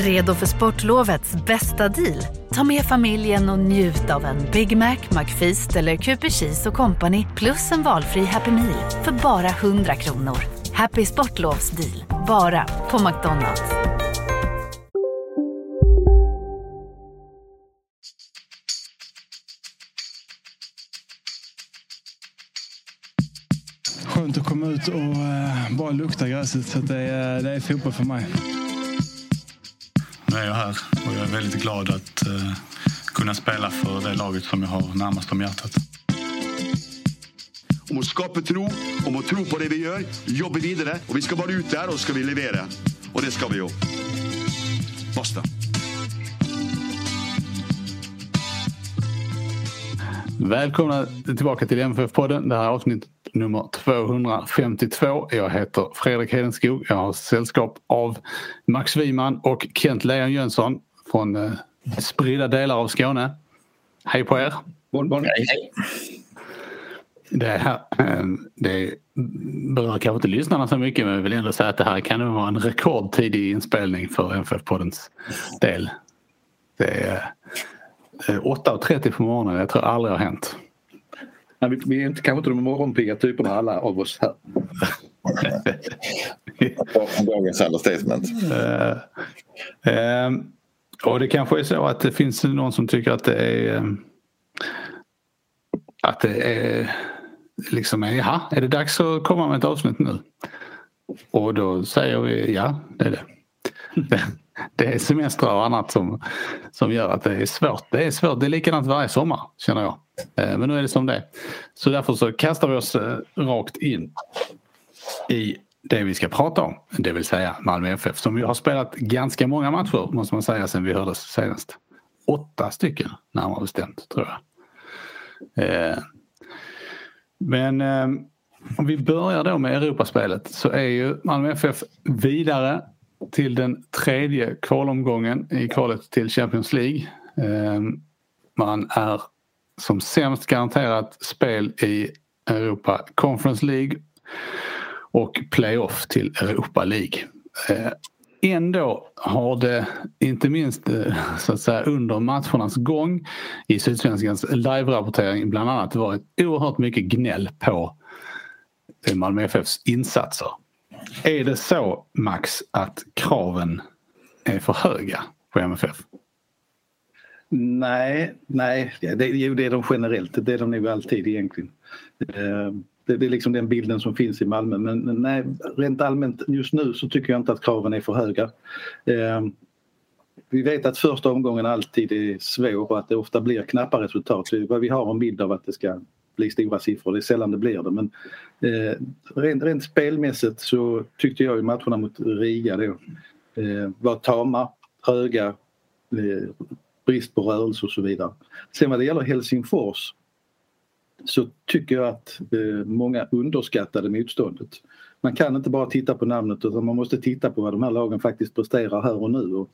Redo för sportlovets bästa deal? Ta med familjen och njut av en Big Mac, McFeast eller Cooper Cheese och Company plus en valfri Happy Meal för bara 100 kronor. Happy Sportlovs deal, bara på McDonalds. Skönt att komma ut och eh, bara lukta gräset. Så det, är, det är fotboll för mig. Nu är jag här och jag är väldigt glad att uh, kunna spela för det laget som jag har närmast om hjärtat. Om att skapa tro, om att tro på det vi gör, jobba vidare och vi ska vara ut där och ska vi leverera. Och det ska vi ju. Basta. Välkomna tillbaka till MFF-podden. Det här är avsnitt nummer 252. Jag heter Fredrik Hedenskog. Jag har sällskap av Max Wiman och Kent Leon Jönsson från eh, spridda delar av Skåne. Hej på er! Bon, bon. Hej, hej. Det, här, eh, det berör kanske inte lyssnarna så mycket men jag vill ändå säga att det här kan vara en rekordtidig inspelning för MFF-poddens del. Det är 8.30 på morgonen. Jag tror aldrig har hänt. Nej, vi, vi är inte, kanske inte de morgonpigga typerna alla av oss här. Dagens understatement. Uh, uh, och det kanske är så att det finns någon som tycker att det är uh, att det är liksom, jaha, är det dags att komma med ett avsnitt nu? Och då säger vi ja, det är det det är semestrar och annat som, som gör att det är svårt. Det är svårt. Det är likadant varje sommar känner jag. Eh, men nu är det som det är. Så därför så kastar vi oss eh, rakt in i det vi ska prata om. Det vill säga Malmö FF som ju har spelat ganska många matcher måste man säga sen vi hördes senast. Åtta stycken närmare bestämt tror jag. Eh, men om vi börjar då med Europaspelet så är ju Malmö FF vidare till den tredje kvalomgången i kvalet till Champions League. Ehm, man är som sämst garanterat spel i Europa Conference League och playoff till Europa League. Ehm, ändå har det inte minst eh, så att säga under matchernas gång i Sydsvenskans live-rapportering bland annat varit oerhört mycket gnäll på Malmö FFs insatser. Är det så Max att kraven är för höga på MFF? Nej, nej. Det, jo, det är de generellt. Det är de nog alltid egentligen. Ehm, det, det är liksom den bilden som finns i Malmö men nej, rent allmänt just nu så tycker jag inte att kraven är för höga. Ehm, vi vet att första omgången alltid är svår och att det ofta blir knappa resultat. Vi har en bild av att det ska bli stora siffror. Det är sällan det blir det men eh, rent, rent spelmässigt så tyckte jag ju matcherna mot Riga då eh, var tama, höga, eh, brist på rörelse och så vidare. Sen vad det gäller Helsingfors så tycker jag att eh, många underskattade motståndet. Man kan inte bara titta på namnet utan man måste titta på vad de här lagen faktiskt presterar här och nu. Och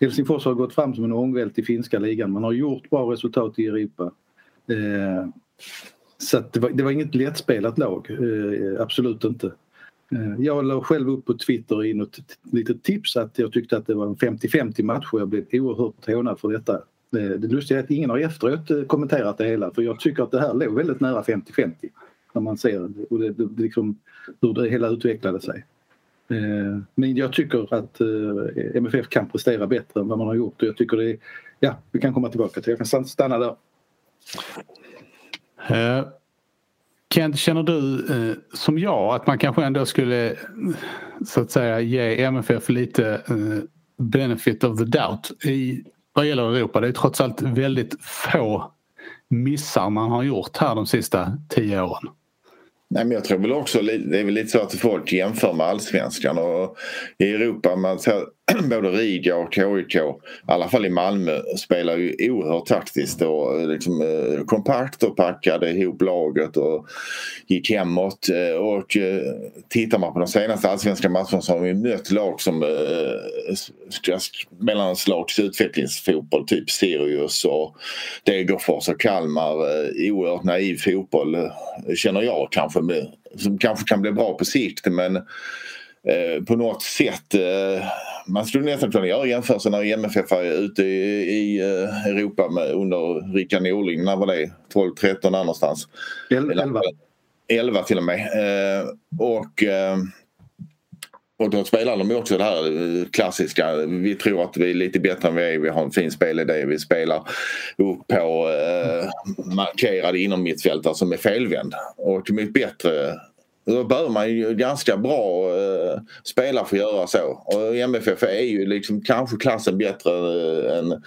Helsingfors har gått fram som en ångvält i finska ligan. Man har gjort bra resultat i Europa. Eh, så det var, det, var, inget lättspelat lag, eh, absolut inte. Eh, jag la själv upp på Twitter i ett litet tips att jag tyckte att det var en 50-50 match och jag blev oerhört hånad för detta. Eh, det lustiga är att ingen har efteråt eh, kommenterat det hela för jag tycker att det här låg väldigt nära 50-50 när man ser och det, det, liksom, hur det hela utvecklade sig. Eh, men jag tycker att eh, MFF kan prestera bättre än vad man har gjort och jag tycker det är, ja, vi kan komma tillbaka till, det. jag kan stanna där. Eh, Kent, känner du eh, som jag att man kanske ändå skulle så att säga ge MFF lite eh, benefit of the doubt i vad gäller Europa? Det är trots allt väldigt få missar man har gjort här de sista tio åren. Nej, men jag tror väl också det är väl lite så att folk jämför med allsvenskan och i Europa man ser både Riga och KIK, i alla fall i Malmö, spelar ju oerhört taktiskt och eh, liksom eh, kompakt och packade ihop laget och gick hemåt. Eh, och eh, tittar man på de senaste allsvenska matcherna så har vi mött lag som eh, mellanslags utvecklingsfotboll, typ Sirius och Degerfors och Kalmar. Eh, oerhört naiv fotboll eh, känner jag kanske, som kanske kan bli bra på sikt men eh, på något sätt eh, man skulle nästan kunna göra jämförelsen när MFF är ute i, i eh, Europa med, under Rickard Norling. När var det? 12-13 där någonstans? 11. 11 till och med. Och och då spelar de också det här klassiska. Vi tror att vi är lite bättre än vi är. Vi har en fin spelidé. Vi spelar upp på eh, markerade inom mittfältare som är felvänd. Och med bättre då behöver man ju ganska bra eh, spelare för att göra så. Och MFF är ju liksom kanske klassen bättre eh, än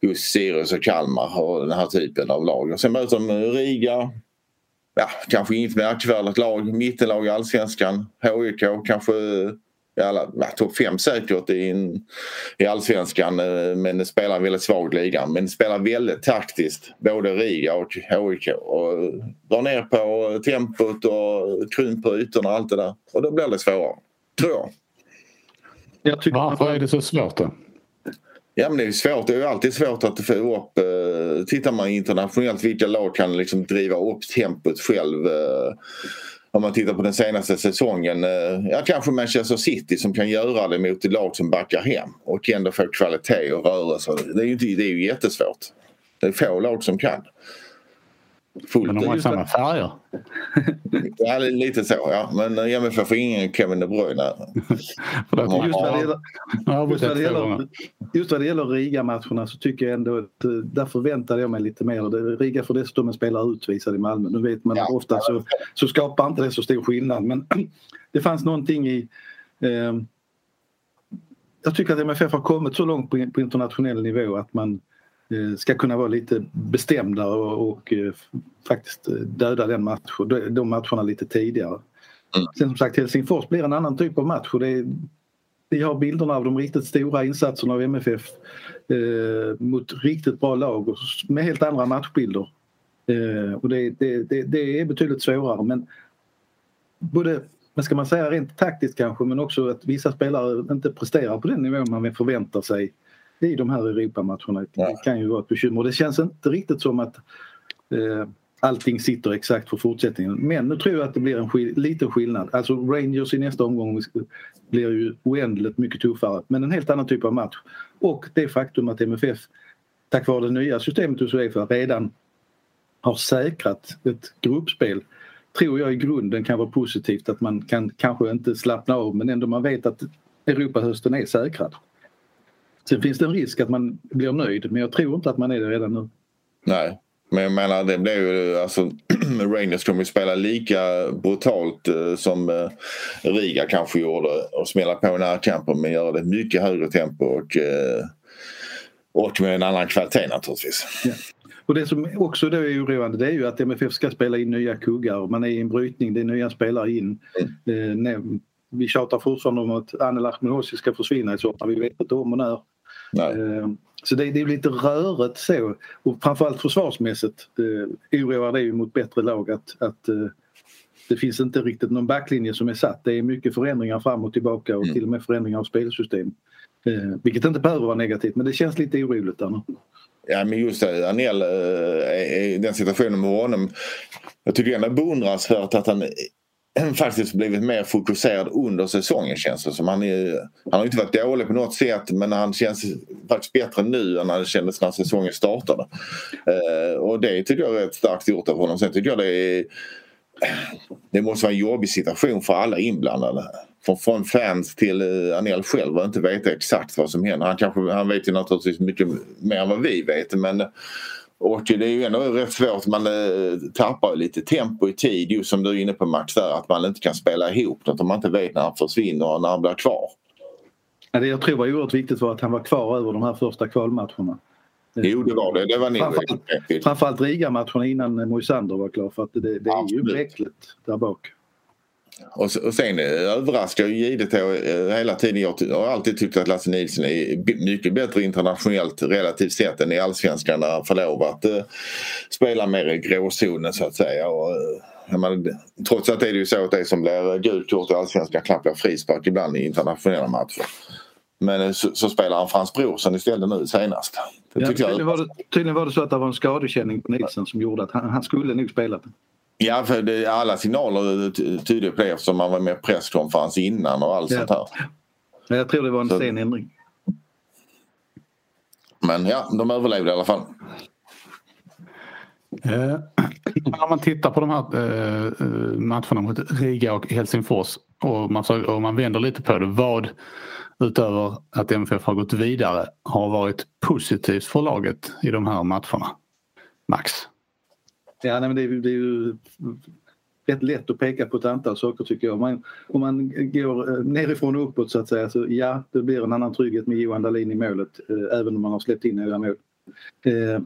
just Sirius och Kalmar och den här typen av lag. Och sen möter de Riga, ja, kanske inget märkvärdigt lag, mittenlag i allsvenskan, HIK kanske eh, ja, topp fem säkert i, i allsvenskan eh, men spelar en väldigt svag liga. Men spelar väldigt taktiskt, både Riga och HIK. Och drar ner på tempot och krymper ytorna och allt det där. Och då blir det svårare, tror jag. jag Varför är det så svårt då? Ja men det är svårt, det är alltid svårt att få upp, eh, tittar man internationellt vilka lag kan liksom driva upp tempot själv. Eh, om man tittar på den senaste säsongen, eh, ja kanske Manchester City som kan göra det mot ett lag som backar hem och ändå få kvalitet och rörelse. Det är ju, det är ju jättesvårt. Det är få lag som kan. Fullt Men de har samma färger. ja, lite så ja. Men MFF får ingen Kevin De Bruyne. just, vad det gäller, just, vad det gäller, just vad det gäller Riga-matcherna så tycker jag ändå att eh, där förväntade jag mig lite mer. Riga får dessutom en spelare utvisad i Malmö. Nu vet man ja. att ofta så, så skapar inte det så stor skillnad men det fanns någonting i eh, jag tycker att MFF har kommit så långt på, på internationell nivå att man Eh, ska kunna vara lite bestämda och, och eh, faktiskt eh, döda den matchen, de matcherna lite tidigare. Mm. Sen som sagt Helsingfors blir en annan typ av match och det är, vi har bilderna av de riktigt stora insatserna av MFF eh, mot riktigt bra lag och med helt andra matchbilder. Eh, och det, det, det, det, är betydligt svårare men både, vad ska man säga, rent taktiskt kanske men också att vissa spelare inte presterar på den nivå man förväntar sig i de här Europamatcherna. Ja. Kan ju vara ett bekymmer. Det känns inte riktigt som att eh, allting sitter exakt för fortsättningen. Men nu tror jag att det blir en skill liten skillnad. Alltså Rangers i nästa omgång blir ju oändligt mycket tuffare men en helt annan typ av match. Och det faktum att MFF tack vare det nya systemet hos Uefa redan har säkrat ett gruppspel tror jag i grunden kan vara positivt att man kan kanske inte slappna av men ändå man vet att Europahösten är säkrad. Sen finns det en risk att man blir nöjd men jag tror inte att man är det redan nu. Nej, men jag menar det blir ju alltså Rangers kommer ju spela lika brutalt eh, som eh, Riga kanske gjorde och smälla på närkamper men göra det mycket högre tempo och, eh, och med en annan kvalitet naturligtvis. Ja. Och det som också då är oroande det är ju att MFF ska spela in nya kuggar. Man är i en brytning, det är nya spelare in. Mm. Eh, vi tjatar fortfarande om att Anel Ahmedhosi ska försvinna i så fall. Vi vet inte om och när. Eh, så det, det, är lite rörigt så och framförallt försvarsmässigt eh, oroar det ju mot bättre lag att, att eh, det finns inte riktigt någon backlinje som är satt. Det är mycket förändringar fram och tillbaka och mm. till och med förändringar av spelsystem. Eh, vilket inte behöver vara negativt men det känns lite oroligt där nu. Ja men just det, Anel, eh, den situationen med honom. Jag tycker ändå beundransvärt att han faktiskt blivit mer fokuserad under säsongen känns det som. Han, är, han har inte varit dålig på något sätt men han känns faktiskt bättre nu än han kändes när säsongen startade. Eh, och det tycker jag är rätt starkt gjort av honom. Sen tycker jag det är det måste vara en jobbig situation för alla inblandade. Från, från fans till eh, Anel själv och inte veta exakt vad som händer. Han, kanske, han vet ju naturligtvis mycket mer än vad vi vet men och det är ju ändå rätt svårt, man eh, tappar lite tempo i tid just som du är inne på Max där att man inte kan spela ihop något om man inte vet när han försvinner och när han blir kvar. Det jag tror var oerhört viktigt var att han var kvar över de här första kvalmatcherna. Jo det var det, det var framförallt, framförallt Riga-matcherna innan Moisander var klar för att det, det är ju bräckligt där bak. Och, och sen eh, överraskar ju givet eh, hela tiden. Jag har alltid tyckt att Lasse Nilsson är mycket bättre internationellt relativt sett än i allsvenskan där han får lov att uh, spela mer i gråzonen så att säga. Och, uh, menar, trots att det är det ju så att det som blir gult kort i allsvenskan knappt blir frispark ibland i internationella matcher. Men så, så spelar han Frans Brorsson istället nu senast. Ja, tydligen, var det, tydligen var det så att det var en skadekänning på Nilsson som gjorde att han, han skulle nog spela. Ja, för det, alla signaler tyder på det eftersom man var med presskonferens innan och allt Ja. sånt här. Men Jag tror det var en Så- sen ändring. Men ja, de överlevde i alla fall. Eh, När man tittar på de här eh, eh, matcherna mot Riga och Helsingfors och man, och man vänder lite på det. Vad utöver att MFF har gått vidare har varit positivt för laget i de här matcherna? Max? Ja, nej, men det, är, ju- det är ju rätt lätt att peka på ett antal saker tycker jag. Om man, om man går eh, nerifrån och uppåt så att säga så ja, det blir en annan trygghet med Johan Dahlin i målet eh, även om man har släppt in några mål. Eh,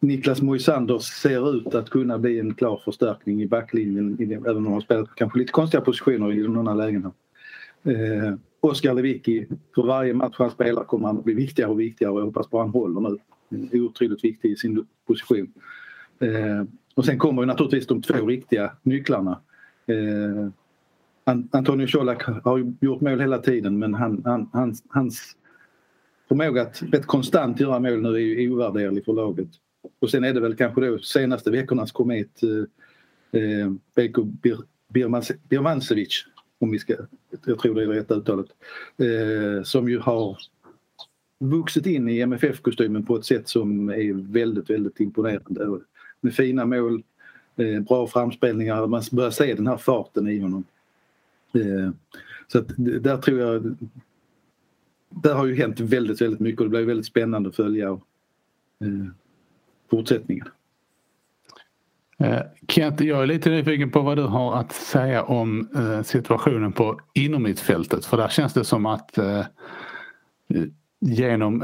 Niklas Moisander ser ut att kunna bli en klar förstärkning i backlinjen i även om han har spelat kanske lite konstiga positioner i de här lägena. Eh, Oskar Lewicki, för varje match han spelar kommer han bli viktigare och viktigare och jag hoppas bara han håller nu. Otroligt viktig i sin position. Eh, och sen kommer ju naturligtvis de två riktiga nycklarna. Eh, Antonio Colak har ju gjort mål hela tiden men han, han, hans, hans förmåga att rätt konstant göra mål nu är ju ovärderlig för laget. Och sen är det väl kanske då senaste veckornas komet eh, eh Beko Bir, Birmans- Birmancevic om vi ska, jag tror det är rätt uttalet, eh, som ju har vuxit in i MFF-kostymen på ett sätt som är väldigt, väldigt imponerande. Med fina mål, eh, bra framspelningar, man börjar se den här farten i honom. Eh, så att där tror jag där har ju hänt väldigt, väldigt mycket och det blir väldigt spännande att följa eh, fortsättningen. Kent, jag är lite nyfiken på vad du har att säga om situationen på inomhittfältet. För där känns det som att genom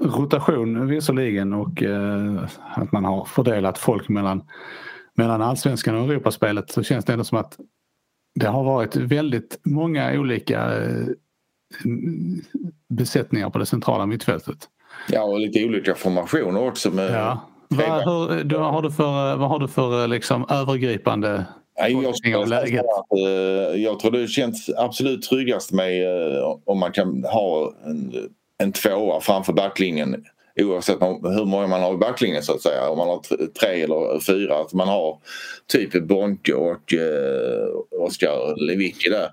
rotation visserligen och eh, att man har fördelat folk mellan, mellan allsvenskan och Europaspelet så känns det ändå som att det har varit väldigt många olika eh, besättningar på det centrala mittfältet. Ja, och lite olika formationer också. Med Ja. Vad, hur, då har du för, vad har du för liksom, övergripande Nej, jag, eh, jag tror det känns absolut tryggast med eh, om man kan ha en, en tvåa framför backlinjen oavsett hur många man har i backlinjen så att säga. Om man har tre eller fyra. Att man har typ Bonke och eh, Oskar Lewicki där.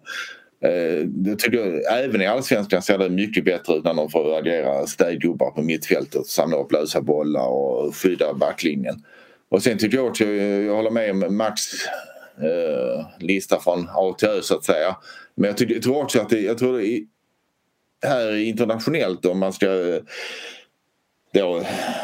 Eh, det tycker jag, även i allsvenskan ser det mycket bättre ut när de får agera städgubbar på mittfältet. Samla upp lösa bollar och skydda backlinjen. Och sen tycker jag också, jag håller med om Max eh, lista från A till Ö så att säga. Men jag, tycker, jag tror också att det, jag tror det här internationellt om man ska eh, då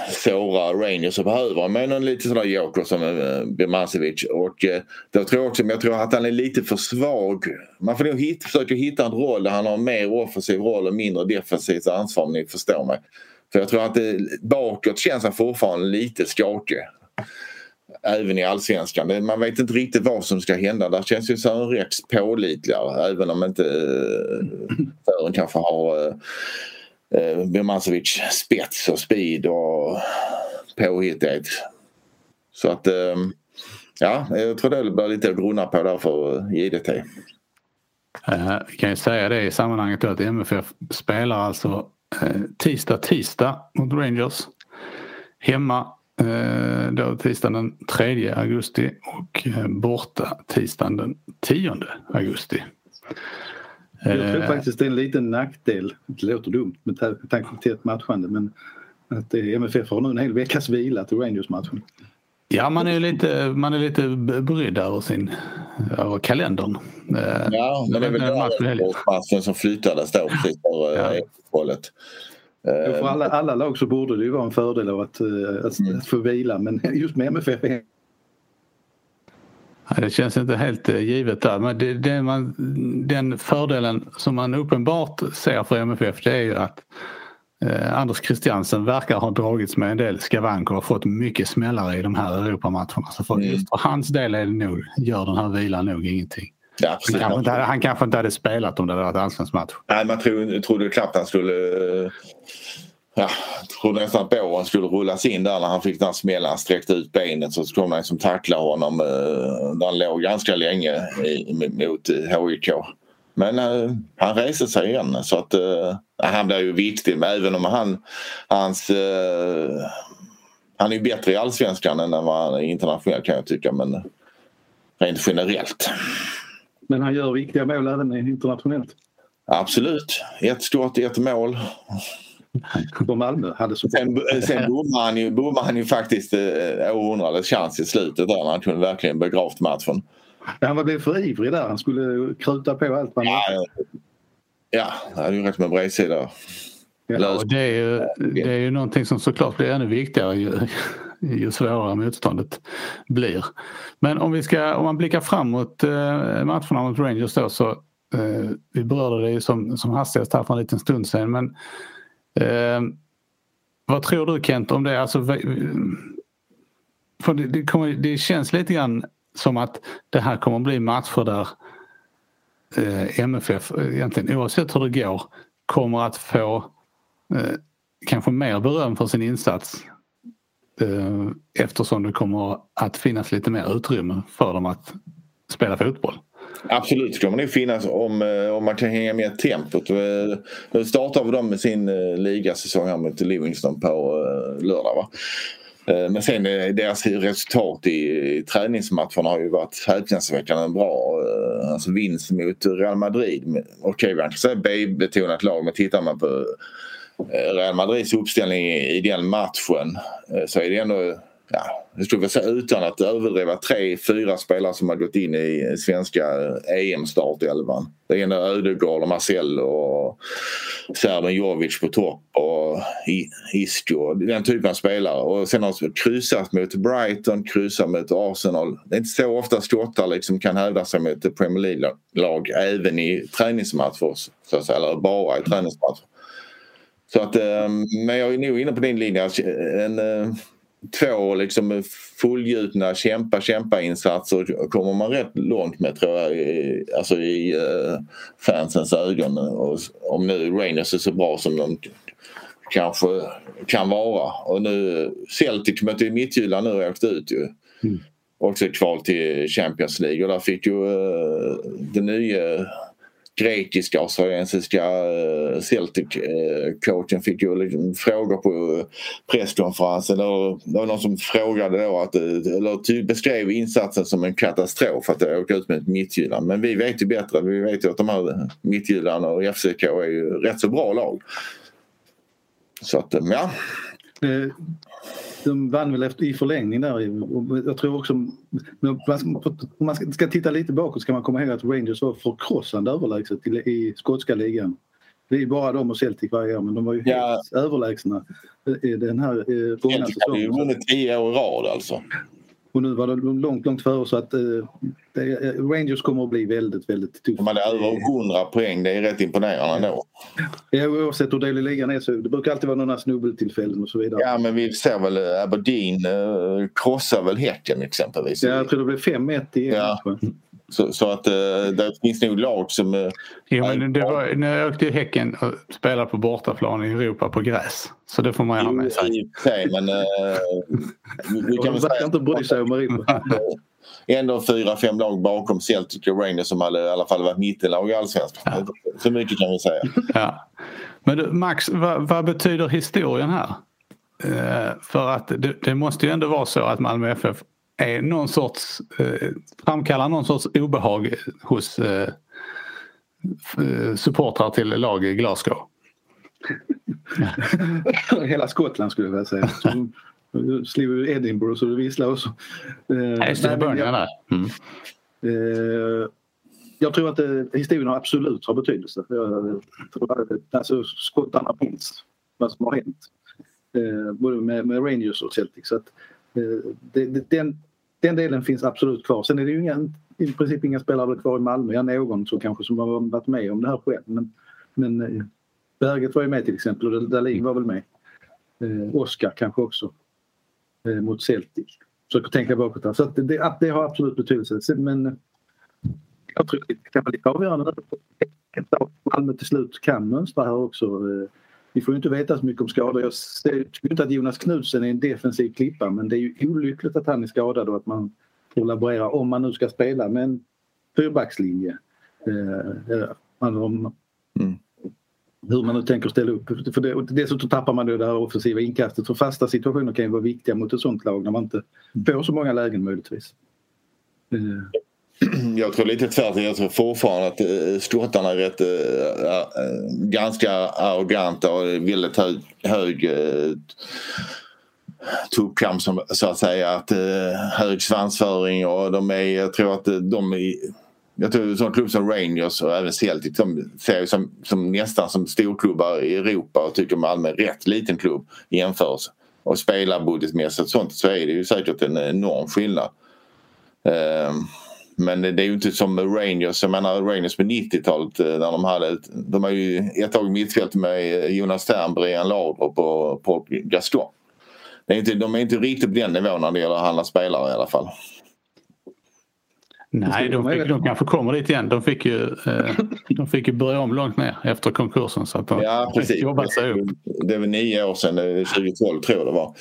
såra Rangers så behöver man en lite sån där joker som eh, Birmancevic. Och eh, då tror jag också, men jag tror att han är lite för svag. Man får nog hit, försöka hitta en roll där han har en mer offensiv roll och mindre defensivt ansvar om ni förstår mig. För jag tror att det, bakåt känns han fortfarande lite skakig. Även i allsvenskan. Man vet inte riktigt vad som ska hända. Där känns ju Sören Rex pålitligare även om inte eh, Sören kanske har eh, eh Birmancevic spets och speed och påhittighet. Så att eh, ja, jag tror det blir lite att grunna på där för eh, JDT. Vi kan ju säga det i sammanhanget då att MFF spelar alltså tisdag, tisdag mot Rangers. Hemma då tisdagen den 3 augusti och eh, borta tisdagen den 10 augusti. Jag tror Eh, faktiskt det är en liten nackdel, det låter dumt med ta- tanke på tätt matchande men att eh, MFF har nu en hel veckas vila till Rangers-matchen. Ja, man är lite, man är lite brydd över sin över kalendern. Eh, Ja, men det är väl den matchen som flyttades då precis före Ja. Ja. uppehållet. Eh, För alla, alla lag så borde det ju vara en fördel av att, eh, att, Mm. att få vila men just med MFF Det känns inte helt eh, givet där. Men det, det man, den fördelen som man uppenbart ser för MFF det är ju att eh, Anders Christiansen verkar ha dragits med en del skavanker och fått mycket smällare i de här Europamatcherna. Så för, Mm. just för hans del är det nog, gör den här vilan nog ingenting. Ja, Han kanske, inte, han kanske inte hade spelat om det hade varit allsvensk match. Nej, man trodde, trodde knappt han skulle... eh, Ja, trodde nästan att båren skulle rullas in där när han fick den här smällen. Han sträckte ut benet så kom han som tackla honom. eh, Där han låg ganska länge i, mot eh, HIK. Men eh, han reste sig igen så att eh, han blev ju viktig. Men även om han, hans eh, Han är ju bättre i allsvenskan än vad han är internationellt kan jag tycka men rent generellt. Men han gör viktiga mål även internationellt. Absolut. Ett stort, ett mål. På Malmö hade så... Sen, sen bommade han, ju, bommade han ju faktiskt eh, århundradets chans i slutet där när han kunde verkligen begravt matchen. Han var blev för ivrig där. Han skulle kruta på allt man Ja, ja det hade ju rätt med bredsida. Ja, och det, är ju, det är ju någonting som såklart blir ännu viktigare ju, ju svårare motståndet blir. Men om, vi ska, om man blickar framåt eh, matcherna mot Rangers då så eh, vi berörde det ju som, som hastigast här för en liten stund sedan men eh, vad tror du Kent om det? Alltså, för det, det, kommer, det känns lite grann som att det här kommer bli matcher där eh, MFF eh, egentligen oavsett hur det går kommer att få eh, kanske mer beröm för sin insats Eh, eftersom det kommer att finnas lite mer utrymme för dem att spela fotboll. Absolut det kommer nog finnas om, eh, om man kan hänga med tempot. Eh, nu startar vi dem med sin ligasäsong här mot Livingston på lördag. Va? Men sen deras resultat i, i träningsmatcherna har ju varit häpnadsväckande bra. Alltså vinst mot Real Madrid. Okej, okay, man kan säga B-betonat lag men tittar man på Eh, Real Madrids uppställning i, den matchen eh, så är det ändå ja, jag skulle säga utan att överdriva, tre, fyra spelare som har gått in i svenska eh, e EM-startelvan. Det är Ödegaard och Marcel och Serben Jovic på topp och Isco. Den typen av spelare. Och sen har kryssat mot Brighton, kryssat mot Arsenal. Det är inte så ofta skottar liksom kan hävda sig mot Premier League-lag även i träningsmatcher. Så att säga, eller bara i träningsmatcher. Så att, eh, men jag är nog inne på din linje. En, eh, två liksom fullgjutna kämpa kämpa insatser kommer man rätt långt med tror jag i, alltså i uh, fansens ögon. Och om nu Rangers är så bra som de kanske kan vara. Och nu Celtic mötte ju Midtjylland nu och åkte ut ju. Mm. Också kval till Champions League och där fick ju uh, den nya grekiska australiensiska eh, Celtic-coachen eh, fick ju liksom frågor på eh, presskonferensen. Det var någon som frågade då att, eh, eller beskrev insatsen som en katastrof att åka ut med ett Midtjylland. Men vi vet ju bättre. Vi vet ju att de här Midtjylland och FCK är ju rätt så bra lag. Så att, ja. Eh, de vann väl efter, i förlängning där. Jag tror också, om man ska titta lite bakåt ska man komma ihåg att Rangers var förkrossande överlägset i, skotska ligan. Det är bara de och Celtic varje år men de var ju ja. helt överlägsna den här gångna säsongen. Celtic hade ju vunnit tio år i rad alltså. Och nu var det långt, långt före så att eh, Rangers kommer att bli väldigt, väldigt tufft. De hade över 100 poäng, det är rätt imponerande ändå. Ja, oavsett hur dålig ligan är så det brukar alltid vara några snubbeltillfällen och så vidare. Ja, men vi ser väl eh, Aberdeen eh, krossar väl Häcken exempelvis. Ja, jag tror det blev 5-1 i ja. matchen. Så, så att uh, det finns nog lag som... Uh, jo, men det var, när jag åkte i Häcken och spelade på bortaplan i Europa på gräs. Så det får man ju ha med sig. Nej, men... Uh, vi kan väl säga... inte bry sig om Europa. Ändå fyra, fem lag bakom Celtic och Rangers som hade i alla fall varit mittenlag i Allsvenskan. Ja. Så mycket kan vi säga. Ja. Men du, Max, vad, vad betyder historien här? För att det, det, måste ju ändå vara så att Malmö FF är någon sorts, eh, framkallar någon sorts obehag hos eh, eh supportrar till lag i Glasgow. Hela Skottland skulle jag vilja säga. Slog Edinburgh så det visslar också. Eh, just det, början där. Mm. Eh, jag tror att eh, historien absolut har betydelse. Jag tror att alltså, skottarna minns vad som har hänt. Eh, både med, med Rangers och Celtic. Så att, Eh, det, det, den, den delen finns absolut kvar. Sen är det ju inga, i princip inga spelare kvar i Malmö. Ja, någon så kanske som har varit med om det här själv. Men, men eh, Berget var ju med till exempel och Dahlin var väl med. Eh, Oskar kanske också. Eh, mot Celtic. Försöker tänka bakåt här. Så att det, att det har absolut betydelse. Men jag tror det kan vara lite avgörande att Malmö till slut kan mönstra här också. Eh, vi får inte veta så mycket om skador. Jag tycker inte att Jonas Knudsen är en defensiv klippa men det är ju olyckligt att han är skadad och att man får laborera om man nu ska spela med en fyrbackslinje. Eh, eh om, mm. hur man nu tänker ställa upp. För det, dessutom tappar man det här offensiva inkastet. För fasta situationer kan ju vara viktiga mot ett sånt lag när man inte får så många lägen möjligtvis. Eh. Jag tror lite tvärtom. Jag tror fortfarande att eh, skottarna är rätt äh, ganska arroganta och väldigt hög, hög äh, så att säga. Att, äh, hög svansföring och de är, jag tror att de är jag tror en klubb som Rangers och även Celtic de ser som, som nästan som storklubbar i Europa och tycker Malmö är rätt liten klubb i jämförelse. Och spelarbudgetmässigt och sånt så är det ju säkert en enorm skillnad. Um, men det är ju inte som Rangers. Jag menar Rangers på 90-talet eh, när de hade... De har ju ett tag mittfält med Jonas Tern, Brian Laudrup och Paul Gaston. Det är inte, de är inte riktigt på den nivån när det gäller att handla spelare i alla fall. Nej, de, fick, de kanske kommer dit igen. De fick ju, eh, de fick ju börja om långt mer efter konkursen. Så att de ja, precis. jobbat sig upp. Det var nio år sedan, 2012 tror jag det var.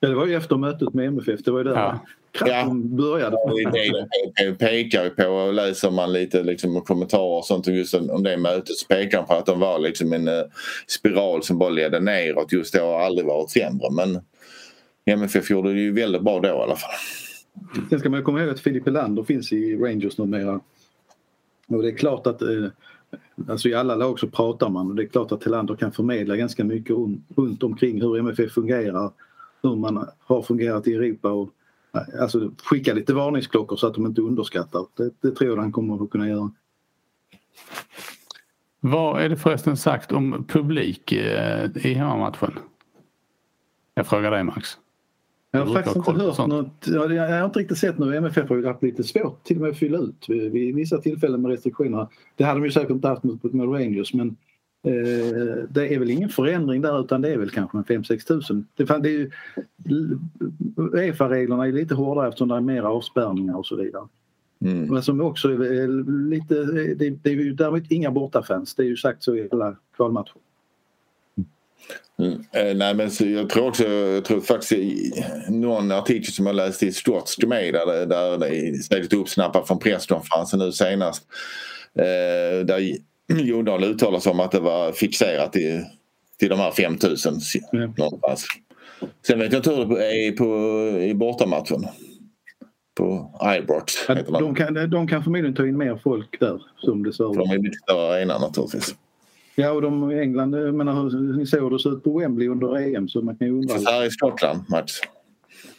Ja, det var ju efter mötet med MFF. Det var ju där ja. Ja. började. Ja, det, det pekar på, och läser man lite liksom, kommentarer och sånt just om det mötet så pekar de på att de var liksom en uh, spiral som bara ledde neråt. Just det har aldrig varit sämre men MFF gjorde det ju väldigt bra då i alla fall. Sen ska man komma ihåg att Filip Helander finns i Rangers numera. Och det är klart att eh, Alltså i alla lag så pratar man och det är klart att Helander kan förmedla ganska mycket runt omkring hur MFF fungerar, hur man har fungerat i Europa och alltså skicka lite varningsklockor så att de inte underskattar. Det, det tror jag han kommer att kunna göra. Vad är det förresten sagt om publik eh, i hemmamatchen? Jag frågar dig Max. Jag har faktiskt inte hört något. Jag har inte riktigt sett nu. MFF har ju haft lite svårt till och med att fylla ut vid vissa tillfällen med restriktioner. Det hade de ju säkert inte haft med, med Rangers men eh, det är väl ingen förändring där utan det är väl kanske en 5-6 tusen. Det, det är ju, Uefa-reglerna är lite hårdare eftersom det är mer avspärrningar och så vidare. Mm. Men som också är lite, det, det är ju däremot inga bortafans. Det är ju sagt så i alla kvalmatcher. Mm. Eh, nej men jag tror också, jag tror faktiskt någon artikel som jag läste i Sports Media där, där det är lite uppsnappat från presskonferensen nu senast. Eh, där Jondal uttalar sig om att det var fixerat till, till de här 5000 mm. någonstans. Sen vet jag inte hur det är på, i bortamatchen. På Ibrox ja, de, kan, de kan förmodligen ta in mer folk där som det ser De är mycket större arena naturligtvis. Ja, och de, England, jag menar, ni såg hur det såg ut på Wembley under EM så man kan ju undra. Här i Skottland, Mats.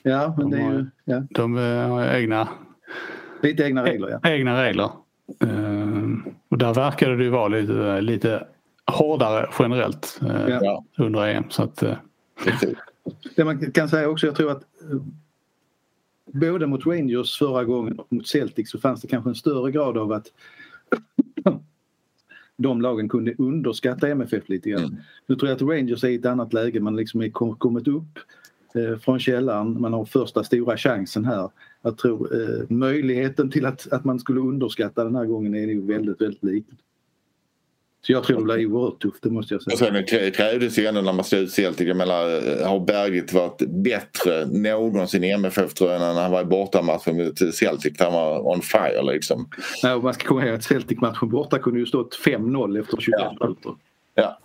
Ja, men de det är ju... Ja. De har egna... Lite egna regler, ja. Egna regler. Uh, och där verkade det ju vara lite, lite hårdare generellt uh, ja. under EM. Så att, uh... Det man kan säga också, jag tror att både mot Rangers förra gången och mot Celtic så fanns det kanske en större grad av att de lagen kunde underskatta MFF lite grann. Mm. Nu tror jag att Rangers är i ett annat läge. Man liksom är kommit upp eh, från källan. Man har första stora chansen här. Jag tror eh, möjligheten till att, att man skulle underskatta den här gången är ju väldigt, väldigt liten. Så jag tror det blir oerhört tufft, det måste jag säga. Och sen krävdes ju ändå när man slog ut Celtic. Jag menar, har Bergit varit bättre någonsin i MFF tror jag när han var i bortamatchen mot Celtic. Han var on fire liksom. Nej, man ska komma ihåg att Celtic-matchen borta kunde ju stått 5-0 efter 25 ja. minuter. Ja.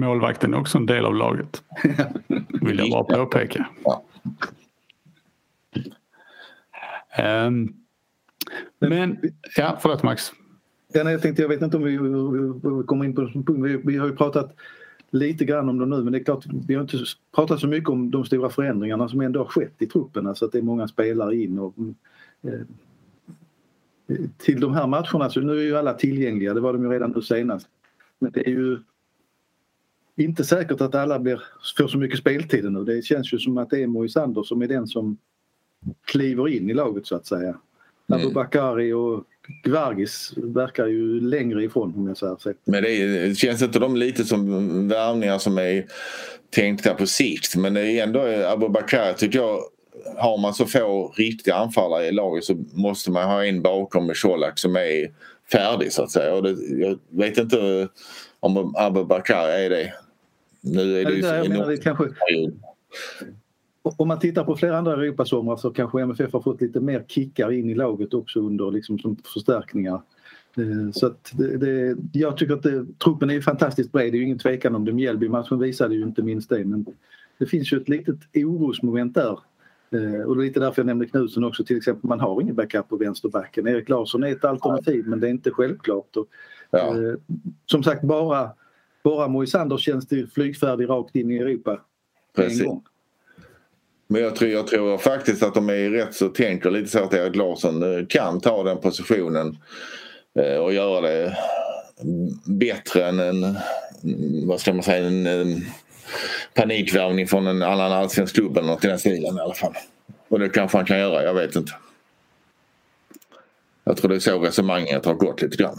Målvakten är också en del av laget. Vill jag bara påpeka. Ja. Um, men, ja förlåt Max. Ja, jag tänkte, jag vet inte om vi, vi kommer in på en punkt. Vi, vi har ju pratat lite grann om dem nu men det är klart vi har inte pratat så mycket om de stora förändringarna som ändå har skett i truppen. Alltså att det är många spelare in och eh, till de här matcherna så nu är ju alla tillgängliga, det var de ju redan nu senast. Men det är ju inte säkert att alla blir, får så mycket speltid nu. Det känns ju som att det är Moisander som är den som kliver in i laget så att säga. Mm. Abubakari och Gvargis verkar ju längre ifrån om jag säger så. Men det, är, känns inte de lite som värvningar som är tänkta på sikt men det är ändå Abubakar tycker jag har man så få riktiga anfallare i laget så måste man ha en bakom med Colak som är färdig så att säga. Och det, jag vet inte om Abubakar är det. Nu är det, det ju så kanske, om man tittar på flera andra Europasomrar så kanske MFF har fått lite mer kickar in i laget också under liksom som förstärkningar. Eh, så att det, det, jag tycker att det, truppen är fantastiskt bred, det är ju ingen tvekan om det. Mjällby-matchen visade ju inte minst det men det finns ju ett litet orosmoment där. Eh, och det är lite därför jag nämnde Knutsen också till exempel. Man har ingen backup på vänsterbacken. Erik Larsson är ett alternativ men det är inte självklart. Och, ja. eh, som sagt bara, bara Moisander känns det flygfärdig rakt in i Europa. Precis. Men jag tror, jag tror faktiskt att de är rätt så tänker lite så att Erik Larsson eh, kan ta den positionen eh, och göra det bättre än en, vad ska man säga, en, en panikvärvning från en annan allsvensk klubb eller något i den stilen i alla fall. Och det kanske han kan göra, jag vet inte. Jag tror det är så resonemanget har gått lite grann.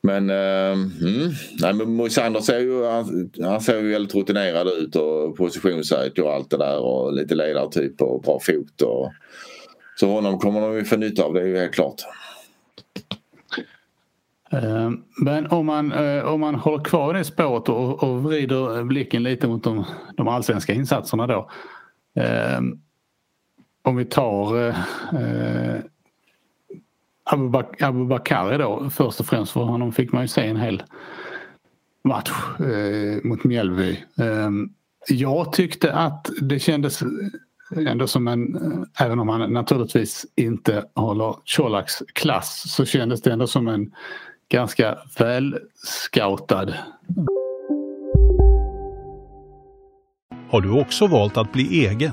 Men, eh, mm, nej, men Moisander ser ju, han, han ser ju väldigt rutinerad ut och positionssäker och allt det där och lite ledartyp och bra fot. Och, så honom kommer de ju få nytta av, det är ju helt klart. Eh, men om man, eh, om man håller kvar det spåret och, och vrider blicken lite mot de, de allsvenska insatserna då. Eh, om vi tar Abubakari då först och främst för honom fick man ju se en hel match eh, mot Mjällby. Eh, jag tyckte att det kändes ändå som en, eh, även om han naturligtvis inte håller Colaks klass så kändes det ändå som en ganska väl scoutad. Har du också valt att bli egen?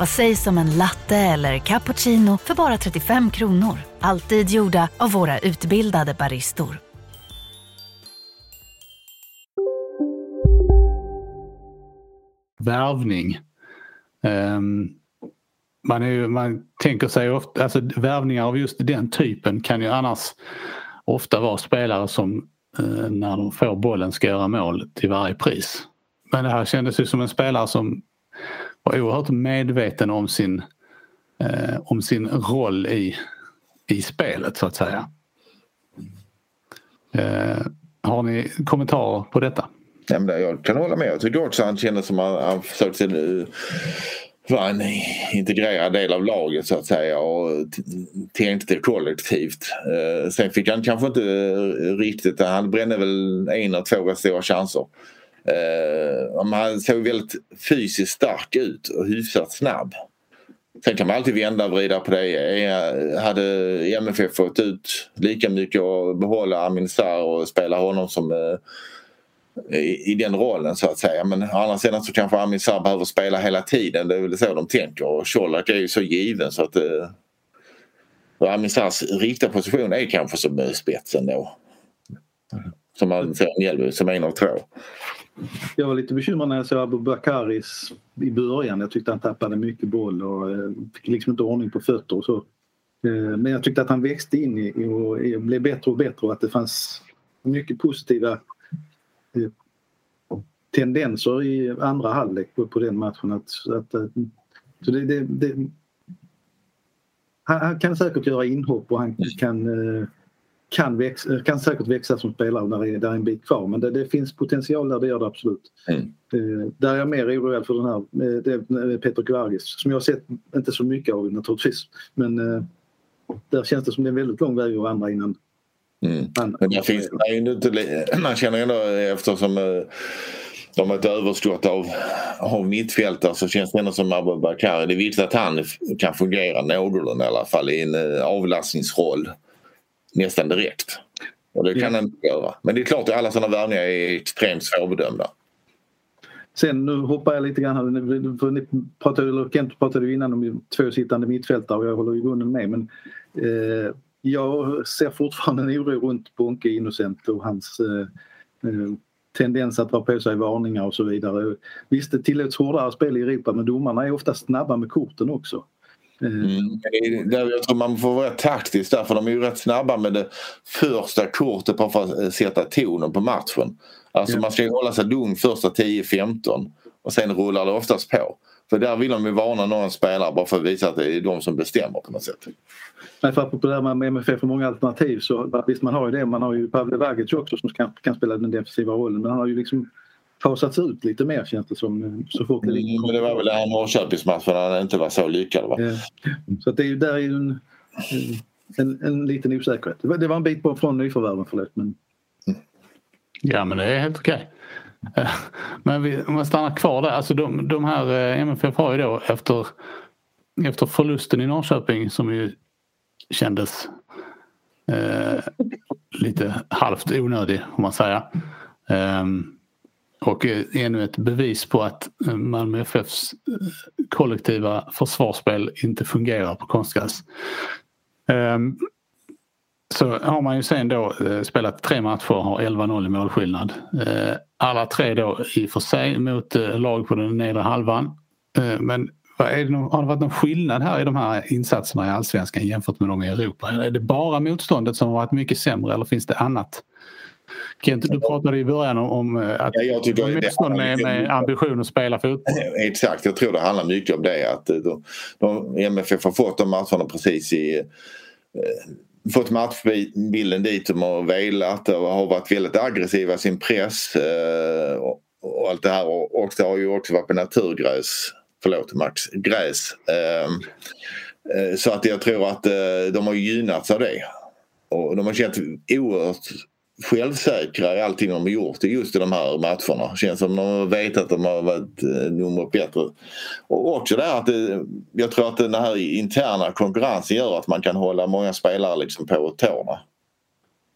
Vad sägs om en latte eller cappuccino för bara 35 kronor? Alltid gjorda av våra utbildade baristor. Värvning. Um, man, är, man tänker sig ofta, alltså värvningar av just den typen kan ju annars ofta vara spelare som uh, när de får bollen ska göra mål till varje pris. Men det här kändes ju som en spelare som var oerhört medveten om sin, eh, om sin roll i, i spelet så att säga. Eh, har ni kommentarer på detta? Ja, men jag kan hålla med. Jag tycker också han kändes som att han försökte eh, vara en integrerad del av laget så att säga och tänkte kollektivt. Eh, sen fick han kanske inte riktigt, han brände väl en eller två stora chanser. Uh, han såg väldigt fysiskt stark ut och hyfsat snabb. Sen kan man alltid vända och vrida på det. Hade MFF fått ut lika mycket och behålla Amin Sarr och spela honom som uh, i, i, den rollen så att säga. Men å andra sidan så kanske Amin Sarr behöver spela hela tiden. Det är väl så de tänker. Och Colak är ju så given så att uh, Amin Sarrs riktiga position är kanske som spetsen då. Som man ser Mjällby som en av två. Jag var lite bekymrad när jag såg Abu Bakaris i början. Jag tyckte han tappade mycket boll och eh, fick liksom inte ordning på fötter och så. Eh, men jag tyckte att han växte in i och blev bättre och bättre och att det fanns mycket positiva eh, tendenser i andra halvlek på, den matchen. Att, att, så det, det, det, han, han, kan säkert göra inhopp och han kan kan, växa, kan säkert växa som spelare när det är, en bit kvar men det, det, finns potential där, det gör det absolut. Mm. Eh, där är jag mer oroad för den här eh, det, Peter Kvargis som jag har sett, inte så mycket av naturligtvis, men eh, där känns det som det är en väldigt lång väg att vandra innan Mm. Han, men där finns, man känner ändå eftersom eh, de har ett överskott av, av mittfältare så känns det ändå som Abubakar. Det är viktigt att han kan fungera någorlunda i alla fall i en eh, avlastningsroll nästan direkt. Och det kan ja. göra. Men det är klart att alla sådana värvningar är extremt svårbedömda. Sen nu hoppar jag lite grann här. Ni pratade, eller Kent pratade innan om två sittande mittfältare och jag håller i grunden med men eh, jag ser fortfarande en oro runt Bonke Innocent och hans eh, eh, tendens att dra på sig varningar och så vidare. Visst det tillåts hårdare spel i Europa men domarna är ofta snabba med korten också. Mm. Där jag tror man får vara taktisk där för de är ju rätt snabba med det första kortet bara för att sätta tonen på matchen. Alltså ja. man ska ju hålla sig lugn första 10-15 och sen rullar det oftast på. För där vill de ju varna någon spelare bara för att visa att det är de som bestämmer på något sätt. Nej, för apropå det här med MFF och många alternativ så visst man har ju det. Man har ju Pavle Vagic också som kan, kan spela den defensiva rollen men han har ju liksom fasats ut lite mer känns det som. Så fort det, mm, men det var väl den här Norrköpingsmatchen han inte var så lyckad va? Ja. Så att det är ju, där är ju en, en, en liten osäkerhet. Det var en bit på från nyförvärven förlåt. Men... Ja men det är helt okej. Men vi, om man stannar kvar där, alltså de, de här eh, MFF har ju då efter, efter förlusten i Norrköping som ju kändes eh, lite halvt onödig om man säger. Um, och eh, ännu ett bevis på att eh, Malmö FFs eh, kollektiva försvarsspel inte fungerar på konstgräs. Ehm, så har man ju sen då spelat tre matcher och har 11-0 i målskillnad. Alla tre då i och för sig mot lag på den nedre halvan. Men är det någon, har det varit någon skillnad här i de här insatserna i allsvenskan jämfört med de i Europa? Är det bara motståndet som har varit mycket sämre eller finns det annat? Kent, du pratade i början om att ja, jag tycker motstånd med, med ambition att spela fotboll. Exakt, jag tror det handlar mycket om det att de, de, MFF har fått de matcherna precis i fått matchbilden dit de har velat och har varit väldigt aggressiva i sin press eh, och, och, allt det här. Och, och det har ju också varit på naturgräs. Förlåt Max, gräs. Eh, eh, så att jag tror att eh, de har gynnats av det. Och de har känt oerhört självsäkra i allting de har gjort just i de här matcherna. Känns som de vet att de har varit eh, nummer bättre. Och också det att det, jag tror att den här interna konkurrensen gör att man kan hålla många spelare liksom på tårna.